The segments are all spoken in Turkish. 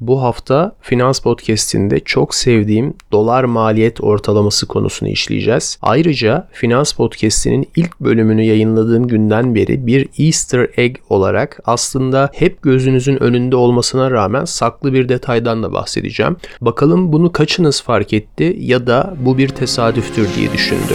Bu hafta Finans Podcast'inde çok sevdiğim dolar maliyet ortalaması konusunu işleyeceğiz. Ayrıca Finans Podcast'inin ilk bölümünü yayınladığım günden beri bir Easter egg olarak aslında hep gözünüzün önünde olmasına rağmen saklı bir detaydan da bahsedeceğim. Bakalım bunu kaçınız fark etti ya da bu bir tesadüftür diye düşündü.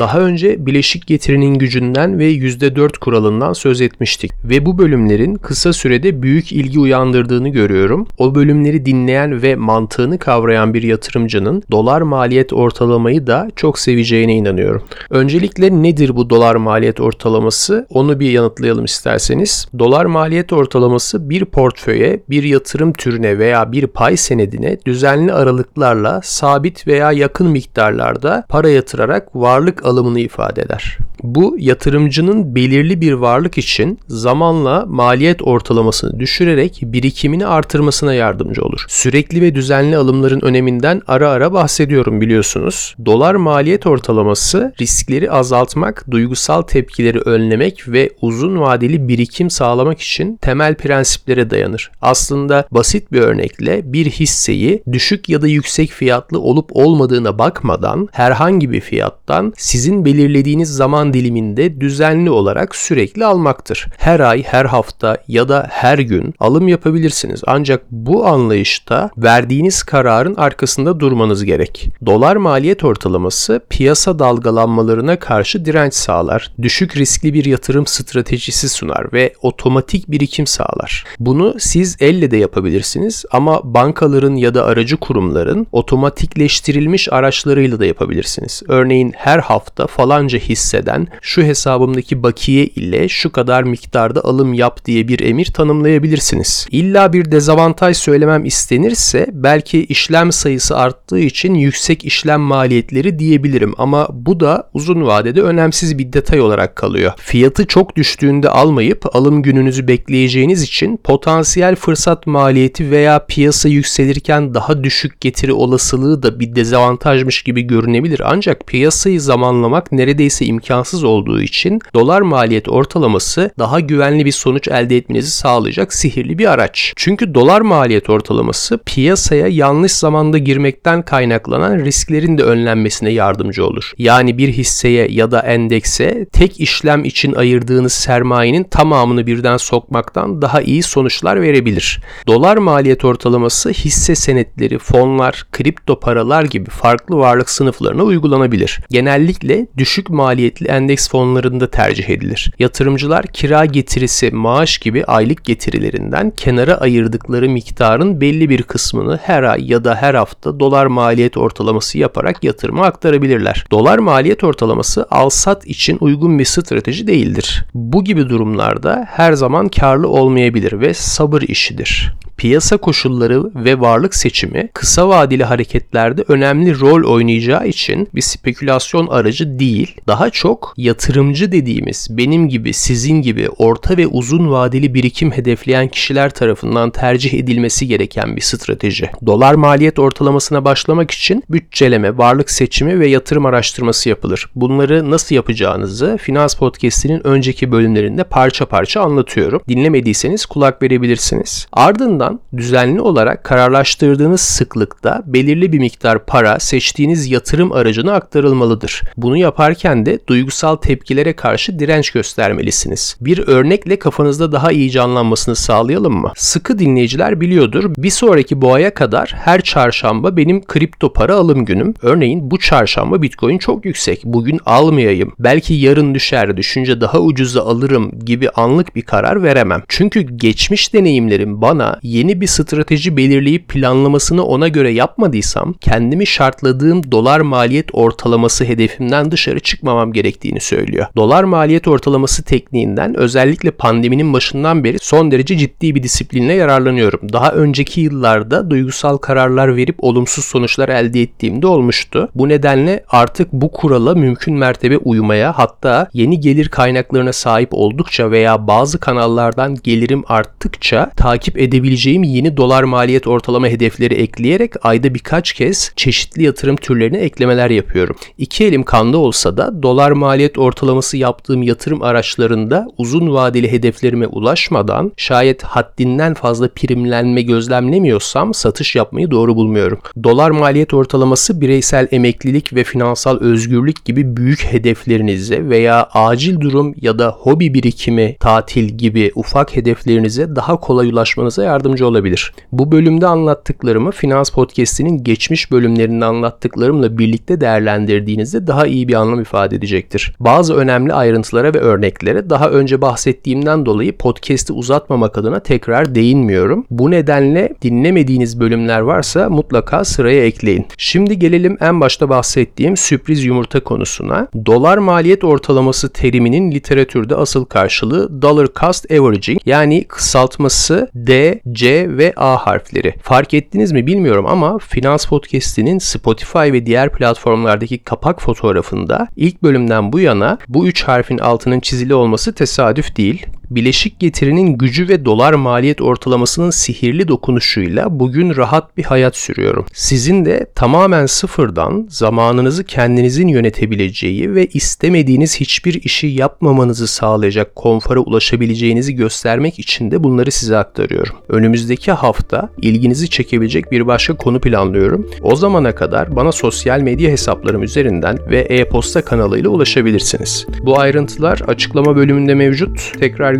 Daha önce bileşik getirinin gücünden ve %4 kuralından söz etmiştik ve bu bölümlerin kısa sürede büyük ilgi uyandırdığını görüyorum. O bölümleri dinleyen ve mantığını kavrayan bir yatırımcının dolar maliyet ortalamayı da çok seveceğine inanıyorum. Öncelikle nedir bu dolar maliyet ortalaması? Onu bir yanıtlayalım isterseniz. Dolar maliyet ortalaması bir portföye, bir yatırım türüne veya bir pay senedine düzenli aralıklarla sabit veya yakın miktarlarda para yatırarak varlık alımını ifade eder. Bu yatırımcının belirli bir varlık için zamanla maliyet ortalamasını düşürerek birikimini artırmasına yardımcı olur. Sürekli ve düzenli alımların öneminden ara ara bahsediyorum biliyorsunuz. Dolar maliyet ortalaması riskleri azaltmak, duygusal tepkileri önlemek ve uzun vadeli birikim sağlamak için temel prensiplere dayanır. Aslında basit bir örnekle bir hisseyi düşük ya da yüksek fiyatlı olup olmadığına bakmadan herhangi bir fiyattan sizin belirlediğiniz zaman diliminde düzenli olarak sürekli almaktır. Her ay, her hafta ya da her gün alım yapabilirsiniz. Ancak bu anlayışta verdiğiniz kararın arkasında durmanız gerek. Dolar maliyet ortalaması piyasa dalgalanmalarına karşı direnç sağlar. Düşük riskli bir yatırım stratejisi sunar ve otomatik birikim sağlar. Bunu siz elle de yapabilirsiniz ama bankaların ya da aracı kurumların otomatikleştirilmiş araçlarıyla da yapabilirsiniz. Örneğin her hafta falanca hisseden şu hesabımdaki bakiye ile şu kadar miktarda alım yap diye bir emir tanımlayabilirsiniz. İlla bir dezavantaj söylemem istenirse belki işlem sayısı arttığı için yüksek işlem maliyetleri diyebilirim ama bu da uzun vadede önemsiz bir detay olarak kalıyor. Fiyatı çok düştüğünde almayıp alım gününüzü bekleyeceğiniz için potansiyel fırsat maliyeti veya piyasa yükselirken daha düşük getiri olasılığı da bir dezavantajmış gibi görünebilir ancak piyasayı zamanlamak neredeyse imkansız olduğu için dolar maliyet ortalaması daha güvenli bir sonuç elde etmenizi sağlayacak sihirli bir araç. Çünkü dolar maliyet ortalaması piyasaya yanlış zamanda girmekten kaynaklanan risklerin de önlenmesine yardımcı olur. Yani bir hisseye ya da endekse tek işlem için ayırdığınız sermayenin tamamını birden sokmaktan daha iyi sonuçlar verebilir. Dolar maliyet ortalaması hisse senetleri, fonlar, kripto paralar gibi farklı varlık sınıflarına uygulanabilir. Genellikle düşük maliyetli endeks fonlarında tercih edilir. Yatırımcılar kira getirisi, maaş gibi aylık getirilerinden kenara ayırdıkları miktarın belli bir kısmını her ay ya da her hafta dolar maliyet ortalaması yaparak yatırıma aktarabilirler. Dolar maliyet ortalaması al-sat için uygun bir strateji değildir. Bu gibi durumlarda her zaman karlı olmayabilir ve sabır işidir piyasa koşulları ve varlık seçimi kısa vadeli hareketlerde önemli rol oynayacağı için bir spekülasyon aracı değil, daha çok yatırımcı dediğimiz benim gibi, sizin gibi orta ve uzun vadeli birikim hedefleyen kişiler tarafından tercih edilmesi gereken bir strateji. Dolar maliyet ortalamasına başlamak için bütçeleme, varlık seçimi ve yatırım araştırması yapılır. Bunları nasıl yapacağınızı Finans Podcast'inin önceki bölümlerinde parça parça anlatıyorum. Dinlemediyseniz kulak verebilirsiniz. Ardından Ardından düzenli olarak kararlaştırdığınız sıklıkta belirli bir miktar para seçtiğiniz yatırım aracına aktarılmalıdır. Bunu yaparken de duygusal tepkilere karşı direnç göstermelisiniz. Bir örnekle kafanızda daha iyi canlanmasını sağlayalım mı? Sıkı dinleyiciler biliyordur. Bir sonraki boğaya kadar her çarşamba benim kripto para alım günüm. Örneğin bu çarşamba Bitcoin çok yüksek. Bugün almayayım. Belki yarın düşer. Düşünce daha ucuza alırım gibi anlık bir karar veremem. Çünkü geçmiş deneyimlerim bana bir strateji belirleyip planlamasını ona göre yapmadıysam kendimi şartladığım dolar maliyet ortalaması hedefimden dışarı çıkmamam gerektiğini söylüyor. Dolar maliyet ortalaması tekniğinden özellikle pandeminin başından beri son derece ciddi bir disiplinle yararlanıyorum. Daha önceki yıllarda duygusal kararlar verip olumsuz sonuçlar elde ettiğimde olmuştu. Bu nedenle artık bu kurala mümkün mertebe uymaya hatta yeni gelir kaynaklarına sahip oldukça veya bazı kanallardan gelirim arttıkça takip edebileceğim ulaşabileceğim yeni dolar maliyet ortalama hedefleri ekleyerek ayda birkaç kez çeşitli yatırım türlerine eklemeler yapıyorum. İki elim kanda olsa da dolar maliyet ortalaması yaptığım yatırım araçlarında uzun vadeli hedeflerime ulaşmadan şayet haddinden fazla primlenme gözlemlemiyorsam satış yapmayı doğru bulmuyorum. Dolar maliyet ortalaması bireysel emeklilik ve finansal özgürlük gibi büyük hedeflerinize veya acil durum ya da hobi birikimi, tatil gibi ufak hedeflerinize daha kolay ulaşmanıza yardımcı olabilir. Bu bölümde anlattıklarımı Finans Podcast'inin geçmiş bölümlerinde anlattıklarımla birlikte değerlendirdiğinizde daha iyi bir anlam ifade edecektir. Bazı önemli ayrıntılara ve örneklere daha önce bahsettiğimden dolayı podcast'i uzatmamak adına tekrar değinmiyorum. Bu nedenle dinlemediğiniz bölümler varsa mutlaka sıraya ekleyin. Şimdi gelelim en başta bahsettiğim sürpriz yumurta konusuna. Dolar maliyet ortalaması teriminin literatürde asıl karşılığı Dollar Cost Averaging yani kısaltması D, C ve A harfleri. Fark ettiniz mi bilmiyorum ama Finans Podcast'inin Spotify ve diğer platformlardaki kapak fotoğrafında ilk bölümden bu yana bu üç harfin altının çizili olması tesadüf değil bileşik getirinin gücü ve dolar maliyet ortalamasının sihirli dokunuşuyla bugün rahat bir hayat sürüyorum. Sizin de tamamen sıfırdan zamanınızı kendinizin yönetebileceği ve istemediğiniz hiçbir işi yapmamanızı sağlayacak konfora ulaşabileceğinizi göstermek için de bunları size aktarıyorum. Önümüzdeki hafta ilginizi çekebilecek bir başka konu planlıyorum. O zamana kadar bana sosyal medya hesaplarım üzerinden ve e-posta kanalıyla ulaşabilirsiniz. Bu ayrıntılar açıklama bölümünde mevcut. Tekrar